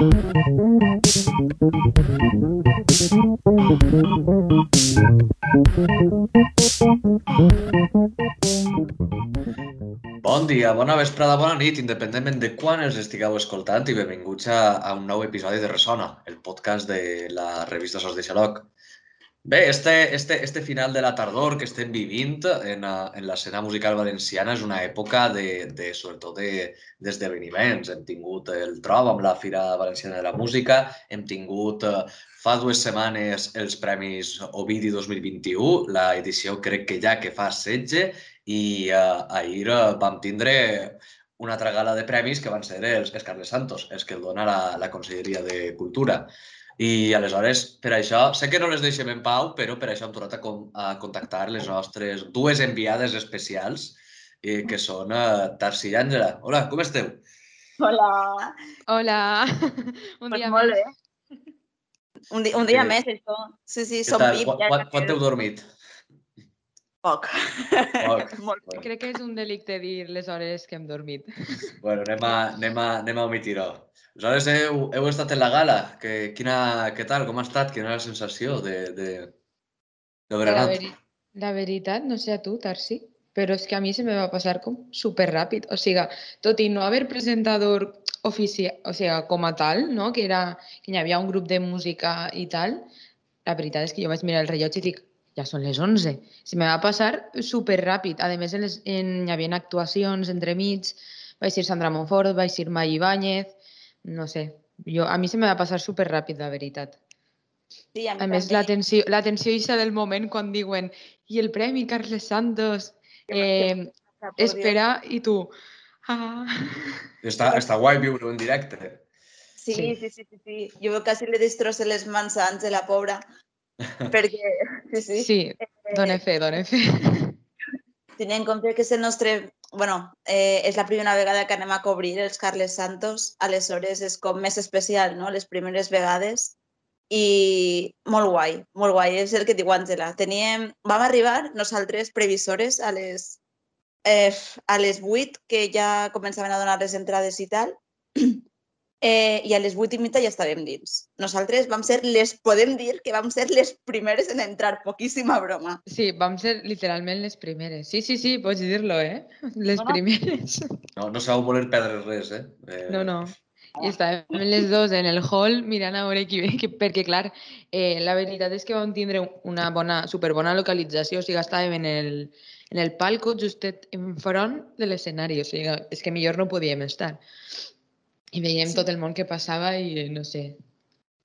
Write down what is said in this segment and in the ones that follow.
Bon dia, bona vesprada, bona nit, independentment de quan els estigueu escoltant i benvinguts a, a un nou episodi de Ressona, el podcast de la revista Sos de Xaloc. Bé, este, este, este final de la tardor que estem vivint en, a- en l'escena musical valenciana és una època de, de sobretot de- d'esdeveniments. Hem tingut el Trob amb la Fira Valenciana de la Música, hem tingut eh, fa dues setmanes els Premis Ovidi 2021, la edició crec que ja que fa 16, i uh, ahir uh, vam tindre una altra gala de premis que van ser els Carles Santos, els que el dona la, la Conselleria de Cultura. I aleshores, per això, sé que no les deixem en pau, però per això hem tornat a, con a contactar les nostres dues enviades especials, eh, que són uh, Tarsi i Àngela. Hola, com esteu? Hola. Hola, un Pues dia molt més. bé. Un, di un dia Sí. més, això. Sí, sí, som? VIP. Quan, quan, quan heu dormit? Poc. Poc. Molt poc. Bueno, Crec que és un delicte dir les hores que hem dormit. bueno anem, a, anem, a, anem a omitir-ho. Aleshores, heu, heu estat en la gala. Que, quina, què tal? Com ha estat? Quina és la sensació de, de, d'haver La, veri la veritat, no sé a tu, Tarsi, però és que a mi se me va passar com super ràpid. O sigui, tot i no haver presentador oficial, o sigui, com a tal, no? que, era, que hi havia un grup de música i tal, la veritat és que jo vaig mirar el rellotge i dic, ja són les 11. Se me va passar super ràpid. A més, en les, en, hi havia actuacions entremig, vaig ser Sandra Monfort, vaig ser May Ibáñez, no sé. Jo, a mi se me va passar super ràpid, la veritat. Sí, a mi A més, també. la tensió, la tensió eixa del moment quan diuen i el premi Carles Santos, eh, espera, i tu... Ah. Està, està guai viure en directe. Sí, Sí. sí, sí, sí, sí. Jo quasi le destrossé les mans a Àngela, pobra. Perquè, sí, sí. Sí, Eh, dona fe, dona fe. Tenint en compte que és el nostre... bueno, eh, és la primera vegada que anem a cobrir els Carles Santos, aleshores és com més especial, no?, les primeres vegades. I molt guai, molt guai, és el que diu Àngela. Teníem... Vam arribar nosaltres previsores a les, eh, a les 8, que ja començaven a donar les entrades i tal, eh, i a les 8 i mitja ja estàvem dins. Nosaltres vam ser les, podem dir que vam ser les primeres en entrar, poquíssima broma. Sí, vam ser literalment les primeres. Sí, sí, sí, pots dir-lo, eh? Les No, primeres. No, no sabeu voler perdre res, eh? eh No, no. I estàvem les dos en el hall mirant a veure qui ve, que, perquè clar, eh, la veritat és que vam tindre una bona, superbona localització, o sigui, estàvem en el, en el palco justet enfront de l'escenari, o sigui, és que millor no podíem estar. I veiem Sí. tot el món que passava i no sé.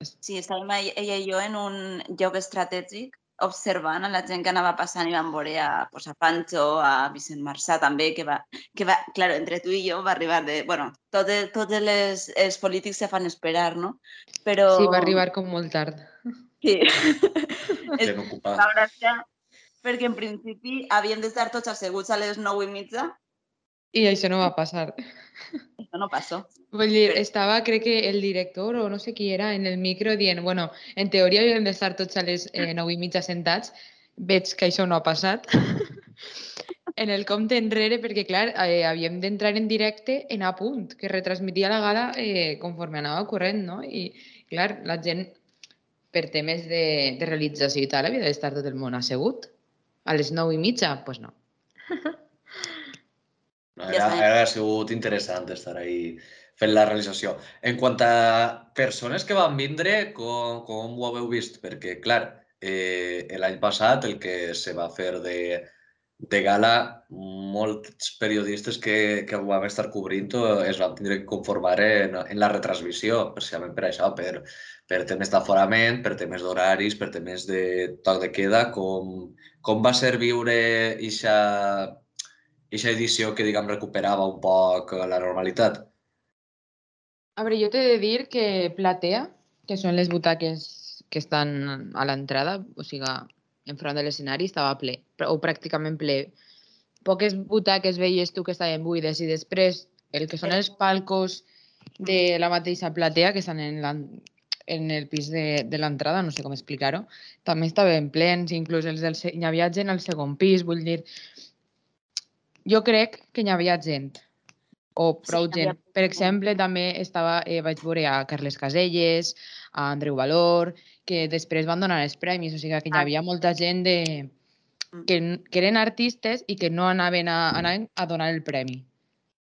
Sí, estàvem ell- ella i jo en un lloc estratègic observant a la gent que anava passant i vam veure a, pues, a Pancho, a Vicent Marçà també, que va, que va, claro, entre tu i jo va arribar de, bueno, tots tots les, els polítics se fan esperar, no? Però... Sí, va arribar com molt tard. Sí. Ocupada. la gràcia, perquè en principi havien d'estar tots asseguts a les 9 i mitja, I això no va passar. Això no passó. Vull dir, estava, crec que el director o no sé qui era, en el micro dient, bueno, en teoria havíem d'estar tots a les eh, 9 i mitja sentats, veig que això no ha passat. en el compte enrere, perquè clar, eh, havíem d'entrar en directe en a punt, que retransmitia la gala eh, conforme anava corrent, no? I clar, la gent, per temes de, de realització i tal, havia d'estar tot el món assegut. A les 9 i mitja? Doncs pues no. No, Ja era, sabem. era sigut interessant estar ahí fent la realització. En quant a persones que van vindre, com, com ho haveu vist? Perquè, clar, eh, l'any passat el que se va fer de, de gala, molts periodistes que, que ho vam estar cobrint eh, es van tindre que conformar en, en la retransmissió, precisament per això, per, per temes d'aforament, per temes d'horaris, per temes de toc de queda, com, com va ser viure ixa, ixa edició que, diguem, recuperava un poc la normalitat. A veure, jo t'he de dir que Platea, que són les butaques que estan a l'entrada, o sigui, enfront de l'escenari, estava ple, o pràcticament ple. Poques butaques veies tu que estaven buides i després el que són els palcos de la mateixa platea, que estan en, la, en el pis de, de l'entrada, no sé com explicar-ho, també estaven plens, inclús els del, hi havia gent al segon pis, vull dir, jo crec que hi havia gent. o Sí, prou havia gent. Per exemple, també estava, eh, vaig veure a Carles Caselles, a Andreu Valor, que després van donar els premis, o sigui que hi Ah. havia molta gent de, Mm. que, que eren artistes i que no anaven a, anaven a donar el premi.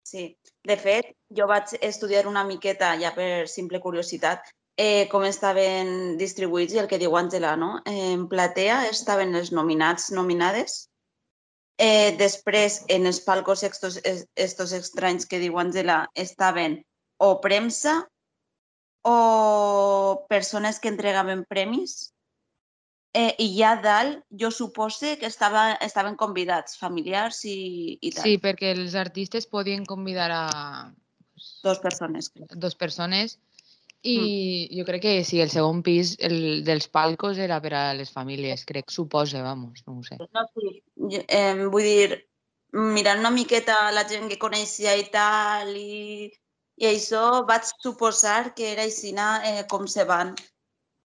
Sí, de fet, jo vaig estudiar una miqueta, ja per simple curiositat, eh, com estaven distribuïts i el que diu Àngela, no? En platea estaven els nominats, nominades. Eh, després, en els palcos estos, es- estos estranys que diu Àngela, estaven o premsa o persones que entregaven premis. Eh, I ja dalt, jo supose que estava, estaven convidats, familiars i, i tal. Sí, perquè els artistes podien convidar a Dos persones, crec. dos persones i jo crec que sí, el segon pis el, dels palcos era per a les famílies, crec, suposa, vamos, no ho sé. No, sí. Jo, eh, vull dir, mirant una miqueta la gent que coneixia i tal, i, i això vaig suposar que era així eh, com se van,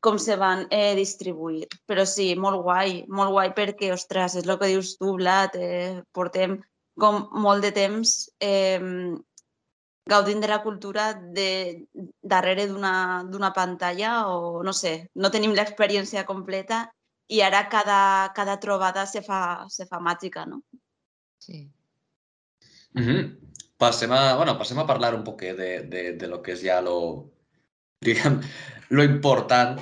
com se van eh, distribuir. Però sí, molt guai, molt guai perquè, ostres, és el que dius tu, Vlad, eh, portem com molt de temps eh, gaudint de la cultura de, darrere d'una pantalla o no sé, no tenim l'experiència completa i ara cada, cada trobada se fa, se fa màgica, no? Sí. Ujú. Passem a, bueno, passem a parlar un poquet de, de, de lo que és ja lo, diguem, lo important,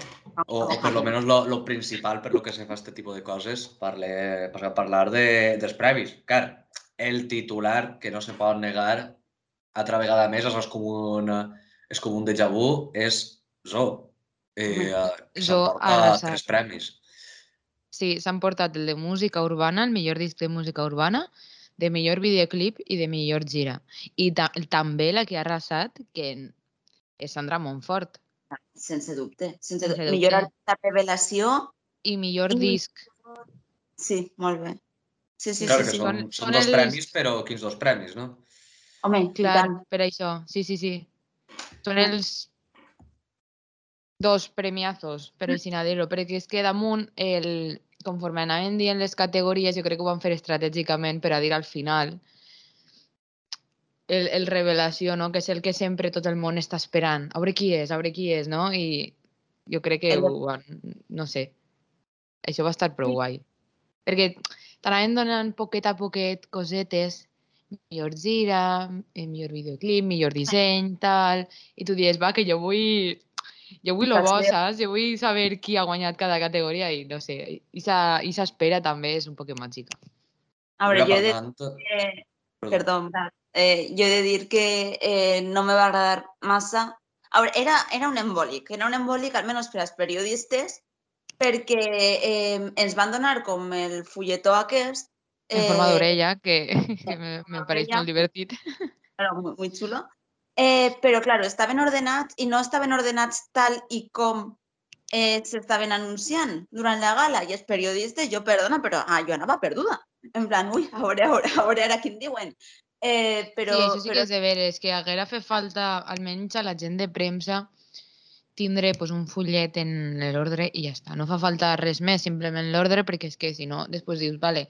o, o per lo menos lo, lo principal per lo que se fa este tipus de coses, parle, passem a parlar de, dels premis. Clar, el titular, que no se pot negar, altra vegada més, això és com un, és com un déjà vu, és Zo. Eh, s'emporta tres premis. Sí, s'han portat el de música urbana, el millor disc de música urbana, de millor videoclip i de millor gira. I ta també la que ha arrasat, que és Sandra Montfort. Sense dubte. Sense, Sense dubte. Millor dubte. artista revelació. I millor I- disc. Sí, molt bé. Sí, sí, Clar, sí, que sí. són, Són- són dos premis, però quins dos premis, no? Home, Clar, tant. per això. Sí, sí, sí. Són els dos premiazos, per així dir-ho, perquè és que damunt, el, conforme anaven dient les categories, jo crec que ho van fer estratègicament per a dir al final el, el revelació, no? que és el que sempre tot el món està esperant. A veure qui és, a veure qui és, no? I jo crec que van, no sé, això va estar prou guai. Perquè t'anaven donant poquet a poquet cosetes, millor gira, eh, millor videoclip, millor disseny, tal, i tu dius, va, que jo vull, jo vull lo bo, Saber. saps? Jo vull saber qui ha guanyat cada categoria i no sé, i espera també és un poc màgica. A veure, jo he de dir, Perdó. eh, jo he de dir que eh, no me va agradar massa. A veure, era, era un embòlic, era un embòlic almenys per als periodistes, perquè eh, ens van donar com el fulletó aquest. En forma eh, d'orella, que, que me, me pareix molt divertit. Claro, muy, muy chulo. Eh, però, claro, estaven ordenats i no estaven ordenats tal i com eh, s'estaven anunciant durant la gala. I els periodistes, jo, perdona, però ah, jo anava perduda. En plan, ui, a veure, a veure, a veure ara quin diuen. Eh, però, sí, això sí però, que és de veres, que haguera fet falta, almenys a la gent de premsa, tindre pues, un fullet en l'ordre i ja està. No fa falta res més, simplement l'ordre, perquè és que si no, després dius, vale,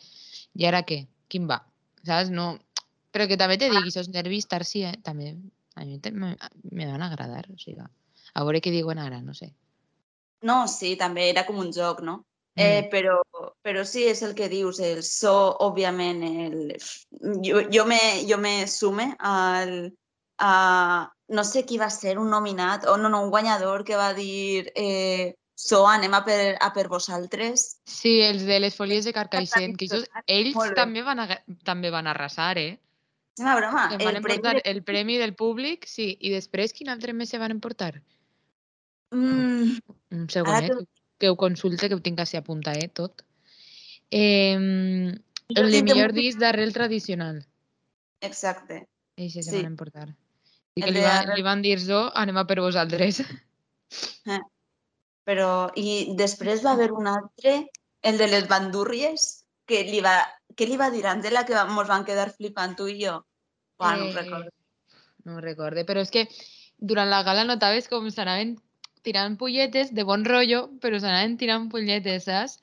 i ara què? Quin va? Saps? No... Però que també te dic, aquests nervis Tarsi, eh? també a mi te- me, van agradar. O sigui, a veure què diuen ara, no sé. No, sí, també era com un joc, no? Eh, Mm. però, però sí, és el que dius, el so, òbviament, el... jo, jo, me, jo me sume al, a... No sé qui va ser, un nominat, o no, no, un guanyador que va dir eh, so, anem a per, a per vosaltres. Sí, els de les folies de Carcaixent, que ells, ells també van, a, també van arrasar, eh? És una broma. Que van El premi emportar de... el premi del públic, sí, i després quin altre més se van emportar? Mm, Un Ara segonet, tu- que ho consulte, que ho tinc així apuntadet tot. Eh, el Jo de millor disc d'arrel tradicional. exacte. Eixe se Sí. van emportar. I que li, va, li van dir zo, anem a per vosaltres. Però, i després va haver un altre, el de les bandúrries, que li va, que li va dir a Angela que ens van quedar flipant tu i jo. Uah, no Eh, recordo. No ho recorde, però és que durant la gala notaves com s'anaven tirant polletes de bon rotllo, però s'anaven tirant polletes, saps?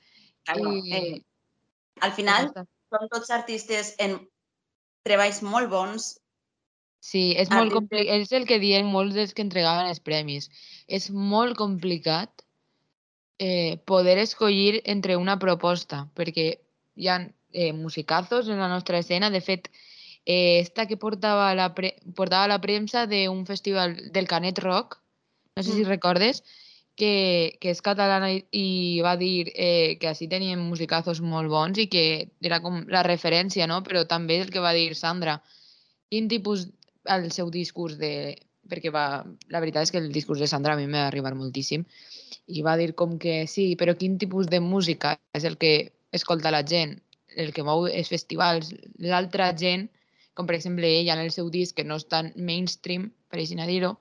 Claro, I... eh, al final, són tots artistes en treballs molt bons, Sí, és molt. És el que diuen molts dels que entregaven els premis. És molt complicat eh, poder escollir entre una proposta, perquè hi ha eh, musicazos en la nostra escena. De fet, eh, esta que portava la, pre portava la premsa d'un festival del Canet Rock, no sé si Mm. recordes, que, que és catalana i, i va dir eh, que així tenien musicazos molt bons i que era com la referència, no? Però també el que va dir Sandra, quin tipus el seu discurs de... perquè va, la veritat és que el discurs de Sandra a mi m'ha arribat moltíssim i va dir com que sí, però quin tipus de música és el que escolta la gent, el que mou els festivals, l'altra gent, com per exemple ella en el seu disc, que no és tan mainstream, per així dir-ho,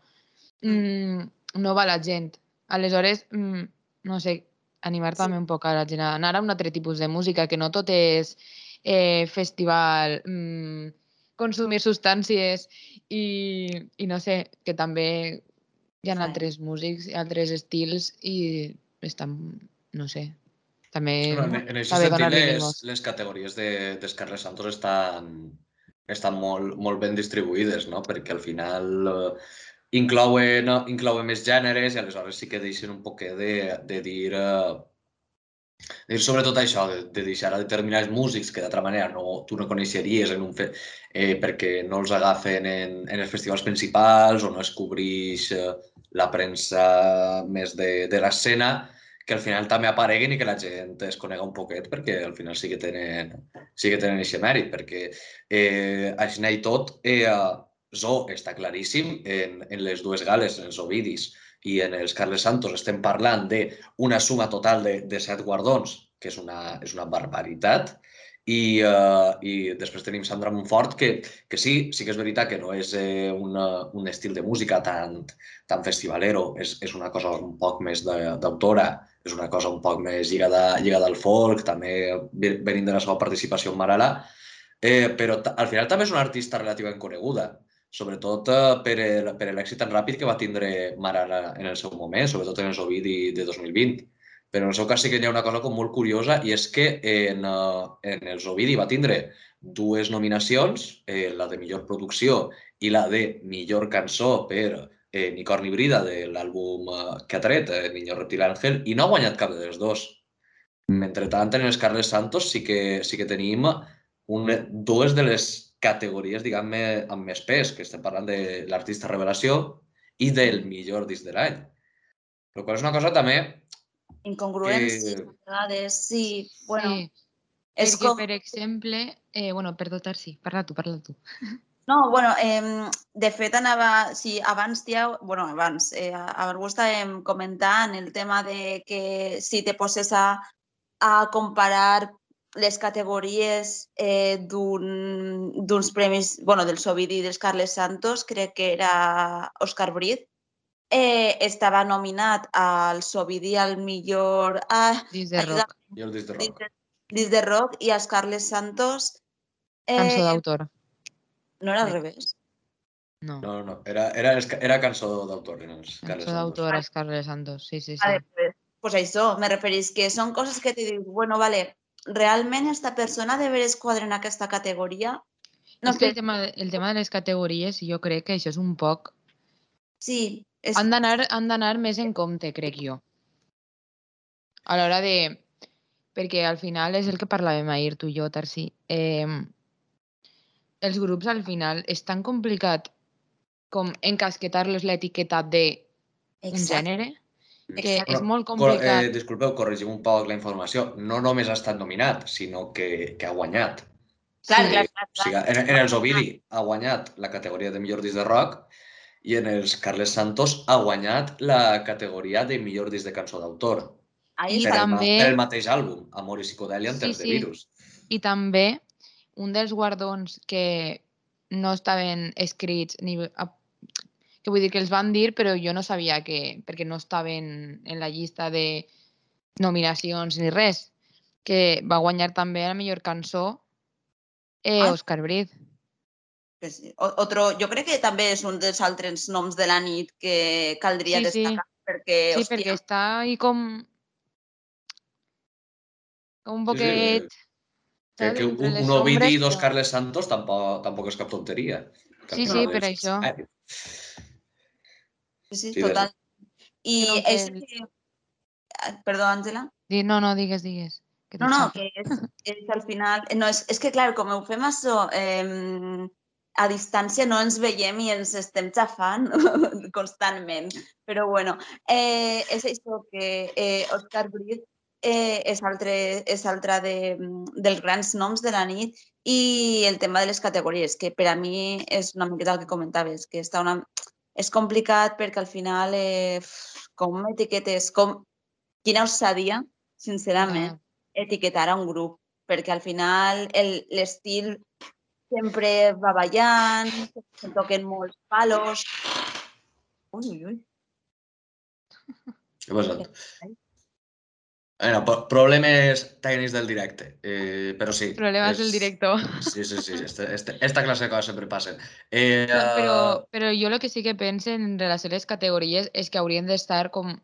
mm, no va la gent. Aleshores, mm, no sé, animar Sí. també un poc a la gent a anar a un altre tipus de música, que no tot és eh, festival, mm, consumir substàncies i, i no sé, que també hi ha Sí. altres músics, altres estils i estan, no sé, també Bueno, en, en aquest sentit, les, les categories de, dels Carles Santos estan, estan molt, molt ben distribuïdes, no? perquè al final eh, inclouen, inclouen més gèneres i aleshores sí que deixen un poquet de, de dir, eh, dir sobretot això, de, de deixar a determinats músics que d'altra manera no, tu no coneixeries en un fe, eh, perquè no els agafen en, en els festivals principals o no es cobreix eh, la premsa més de, de l'escena, que al final també apareguin i que la gent es conega un poquet perquè al final sí que tenen, sí que tenen aquest mèrit, perquè eh, així i tot, eh, Zo està claríssim en, en les dues gales, en els Ovidis i en els Carles Santos, estem parlant d'una suma total de, de set guardons, que és una, és una barbaritat, i, uh, i després tenim Sandra Montfort, que, que sí, sí que és veritat que no és eh, una, un estil de música tan, tan festivalero, és, és una cosa un poc més d'autora, és una cosa un poc més lligada, lligada al folk, també ve- venint de la seva participació en Marala, eh, però al final també és una artista relativament coneguda, sobretot eh, per el- per l'èxit tan ràpid que va tindre Marala en el seu moment, sobretot en els Ovidi de 2020. Però en el seu cas sí que hi ha una cosa com molt curiosa i és que en, eh, en els Ovidi va tindre dues nominacions, eh, la de millor producció i la de millor cançó per eh, Nicorni Brida de l'àlbum eh, que ha tret, eh, Niño Reptil Ángel, i no ha guanyat cap de les dos. Mentre tant, en els Carles Santos sí que, sí que tenim un, dues de les categories, diguem-ne, amb més pes, que estem parlant de l'artista revelació i del millor disc de l'any. Però qual és una cosa també Incongruències, que- a vegades, sí. Bueno, sí, és perquè, com... per exemple, eh, bueno, perdó, Tarsi, parla tu, parla tu. No, bueno, eh, de fet anava, sí, abans ja, bueno, abans, eh, abans ho estàvem comentant, el tema de que si te poses a, a comparar les categories eh, d'un- d'uns premis, bueno, del Sovidi i dels Carles Santos, crec que era Òscar Brit, eh, estava nominat al Sovidi al millor... Ah, Disc de rock, el disc de rock. disc de rock i als Carles Santos... cançó Eh, d'autor. no era al revés. No, No, no. Era, era, era cançó d'autor cançó Santos. d'autor als Carles Santos, sí, sí, sí. Vale, pues, pues això, me referís que són coses que te dius, bueno, vale, realment esta persona de veres quadra en aquesta categoria? No és que sé, el tema, el tema de les categories, jo crec que això és un poc... sí, és, Han d'anar més en compte, crec jo. A l'hora de... Perquè al final és el que parlàvem ahir, tu i jo, Tarsi. Eh, els grups al final és tan complicat com encasquetar-los l'etiqueta de un exacte, gènere que Exacte. és molt Cor- complicat. Eh, disculpeu, corregim un poc la informació. No només ha estat nominat, sinó que, que ha guanyat. clar, sí, clar, clar, O sigui, clar. en, en els Ovidi ha guanyat la categoria de millor disc de rock i en els Carles Santos ha guanyat la categoria de millor disc de cançó d'autor. Ahí I Per, està. el també- per el mateix àlbum, Amor i psicodèlia en Sí, temps de sí. virus. I també un dels guardons que no estaven escrits ni que vull dir que els van dir però jo no sabia que perquè no estaven en la llista de nominacions ni res que va guanyar també la millor cançó eh, Ah. Òscar Brit Que sí. O- Otro, jo crec que també és un dels altres noms de la nit que caldria Sí, sí. destacar, perquè, sí, hòstia, perquè està ahí com com un Sí, sí, poquet Que, que un, les un Ovidi i dos Carles Santos tampoc, tampoc és cap tonteria. Que Sí, sí, per és- això. Eh, Sí, sí, Sí, total. I No, que és que... Ah, Perdó, Àngela. Di- No, no, digues, digues. Que No, no, que és, és al final... No, és, és que, clar, com ho fem això, eh, a distància no ens veiem i ens estem xafant constantment. Però, bueno, eh, és això que eh, Òscar Brit eh, és, altre, és altre de, dels grans noms de la nit i el tema de les categories, que per a mi és una miqueta el que comentaves, que està una... és complicat perquè al final eh, com etiquetes, com... Quina osadia, sincerament, etiquetar a un grup, perquè al final el- l'estil sempre va ballant, se toquen molts palos. Ui, ui, ui. Què ha passat? Bueno, pro- problemes tècnics del directe, eh, però sí. Problemes és- del director. Sí, sí, sí, este, este, esta clase de coses sempre passen. Eh, No, però, però jo el que sí que penso en relació a les categories és que haurien d'estar com...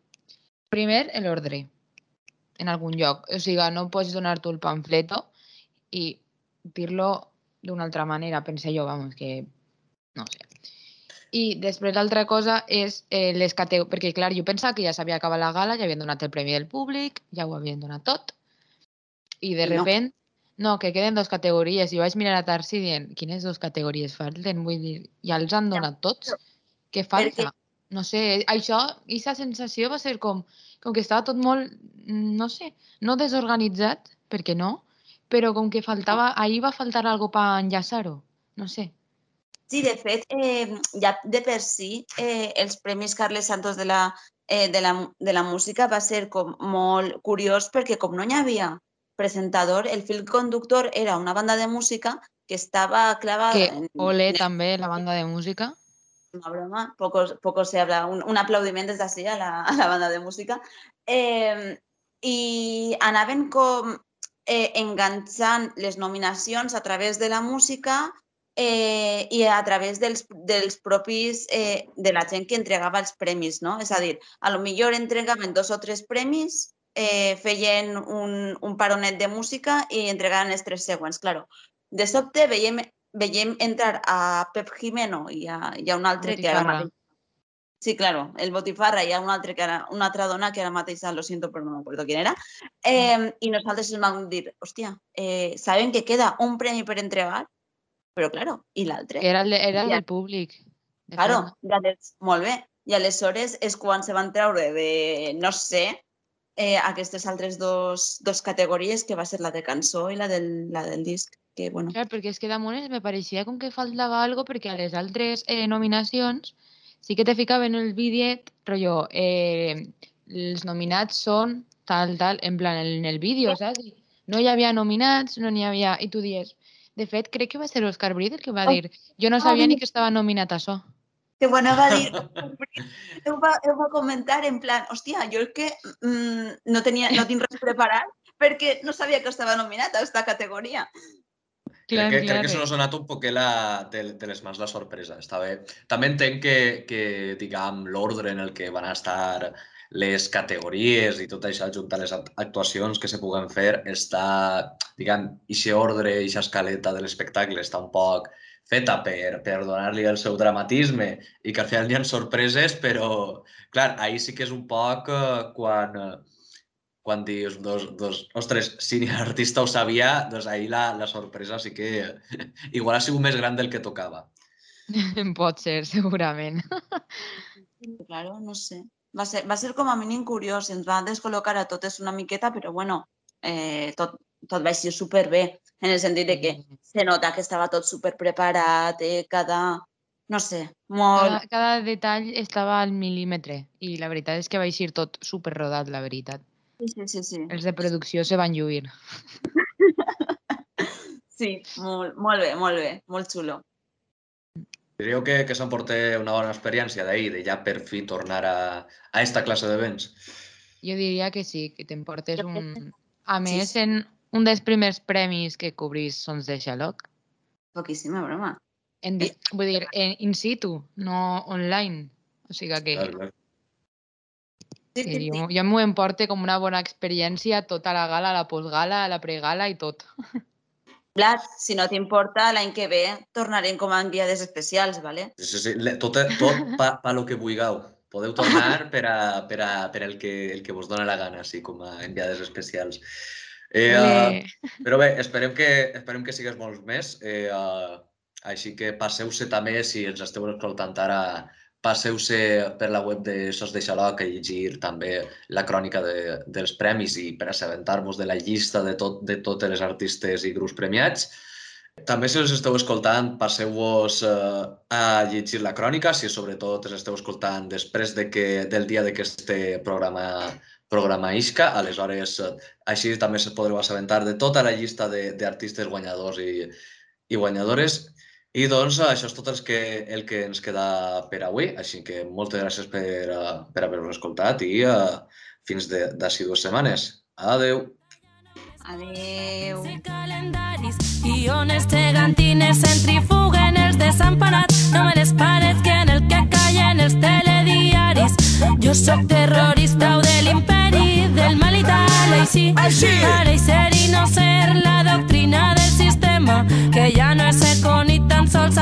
Primer, en l'ordre, en algun lloc. O sigui, no pots donar tu el pamfleto i dir-lo d'una altra manera, pense jo, vamos, que no sé. I després l'altra cosa és eh, les categories, perquè clar, jo pensava que ja s'havia acabat la gala, ja havien donat el premi del públic, ja ho havien donat tot, i de I no. repent, no, que queden dos categories, i vaig mirar a Tarsi dient, quines dos categories falten? Vull dir, ja els han donat tots? Què falta? No sé, això, aquesta sensació va ser com, com que estava tot molt, no sé, no desorganitzat, perquè no, però com que faltava, ahir va faltar algo per enllaçar-ho, no sé. Sí, de fet, eh, ja de per si, eh, els Premis Carles Santos de la, eh, de, la, de la música va ser com molt curiós perquè com no hi havia presentador, el fil conductor era una banda de música que estava clavada Que en, ole en també la banda de música. una broma, poco, poco se habla, un, un aplaudiment des d'ací a, la, a la banda de música. Eh, I anaven com eh, enganxant les nominacions a través de la música eh, i a través dels, dels propis, eh, de la gent que entregava els premis, no? És a dir, a lo millor entregaven dos o tres premis, eh, feien un, un paronet de música i entregaven els tres següents. Claro, de sobte veiem veiem entrar a Pep Jimeno i a, i a un altre que ara Botifarra. mateix... Sí, claro, el Botifarra i a un altre que ara, una altra dona que ara mateix, lo siento, però no me acuerdo quién era. Eh, I nosaltres ens vam dir, hòstia, eh, saben que queda un premi per entregar? Però, claro, i l'altre? Era el, era el del públic. de Claro, ales- molt bé. I aleshores és quan se van treure de, no sé, eh, aquestes altres dos, dos categories, que va ser la de cançó i la del, la del disc. Que, bueno, Clar, perquè és que damunt me pareixia com que faltava algo perquè a les altres eh, nominacions sí que te ficaven el vídeo, rotllo, eh, els nominats són tal, tal, en plan, en el vídeo, saps? No hi havia nominats, no n'hi havia... I tu dius, de fet, crec que va ser Òscar Brit el que va Oh. dir jo no sabia ni que estava nominat a això. que bueno, va dir, ho va, ho va comentar en plan, hòstia, jo és que mm, no, tenia, no tinc res preparat perquè no sabia que estava nominat a aquesta categoria. Clar, crec que, clar, crec que se eh. nos ha donat un poquet la, de, de les mans la sorpresa. Està bé. També entenc que, que diguem, l'ordre en el que van estar les categories i tot això, juntar les act- actuacions que se puguen fer, està, diguem, ixe ordre, ixa escaleta de l'espectacle està un poc feta per, per donar-li el seu dramatisme i que al final hi ha sorpreses, però, clar, ahir sí que és un poc eh, quan, eh, quan dius, dos, dos, ostres, si ni l'artista ho sabia, doncs ahir la, la sorpresa sí que igual ha sigut més gran del que tocava. Pot ser, segurament. Claro, no sé. Va ser, va ser com a mínim curiós, ens va descol·locar a totes una miqueta, però bueno, eh, tot, tot va ser superbé, en el sentit de que Sí. se nota que estava tot super preparat, eh, cada, no sé, molt... Cada, cada detall estava al mil·límetre i la veritat és que va eixir tot super rodat, la veritat. Sí, sí, sí, sí. Els de producció se van lluir. Sí, molt, molt bé, molt bé, molt xulo. Diríeu que, que s'emporté una bona experiència d'ahir, de ja per fi tornar a, a esta classe d'events. Jo diria que sí, que t'emportes un... A Sí, més, sí. en un dels primers premis que cobrís Sons de Xaloc, Poquíssima broma. en, di- vull dir, en, in situ, no online. O sigui que, Clar, clar. Sí, sí, sí. jo, jo m'ho emporte com una bona experiència tota la gala, la postgala, la pregala i tot. Blat, si no t'importa, l'any que ve tornarem com a enviades especials, ¿vale? Sí, sí, sí. Tot, tot pa, pa lo que vulgueu. Podeu tornar per, a, per, a, per el, que, el que vos dona la gana, així com a enviades especials. Eh, uh, però bé, esperem que, esperem que sigues molts més. Eh, uh, així que passeu-se també, si ens esteu escoltant ara, passeu-se per la web de Sos de Xaloc a llegir també la crònica de, dels premis i per assabentar-vos de la llista de, tot, de totes les artistes i grups premiats. També si us esteu escoltant, passeu-vos eh, a llegir la crònica, si sobretot us esteu escoltant després de que, del dia de que este programa programa isca, aleshores així també se podreu assabentar de tota la llista d'artistes guanyadors i, i guanyadores. I doncs això és tot el que, el que ens queda per avui, així que moltes gràcies per, uh, per haver-nos escoltat i uh, fins d'ací dues setmanes. Adeu! Adeu! Guiones gegantines centrifuguen els desemparats no me les parets que en el que callen els paradís. Jo sóc terrorista o del l'imperi del mal i tal, així. Així! Pareixer i no ser la doctrina del sistema, que ya no es ser con tan sols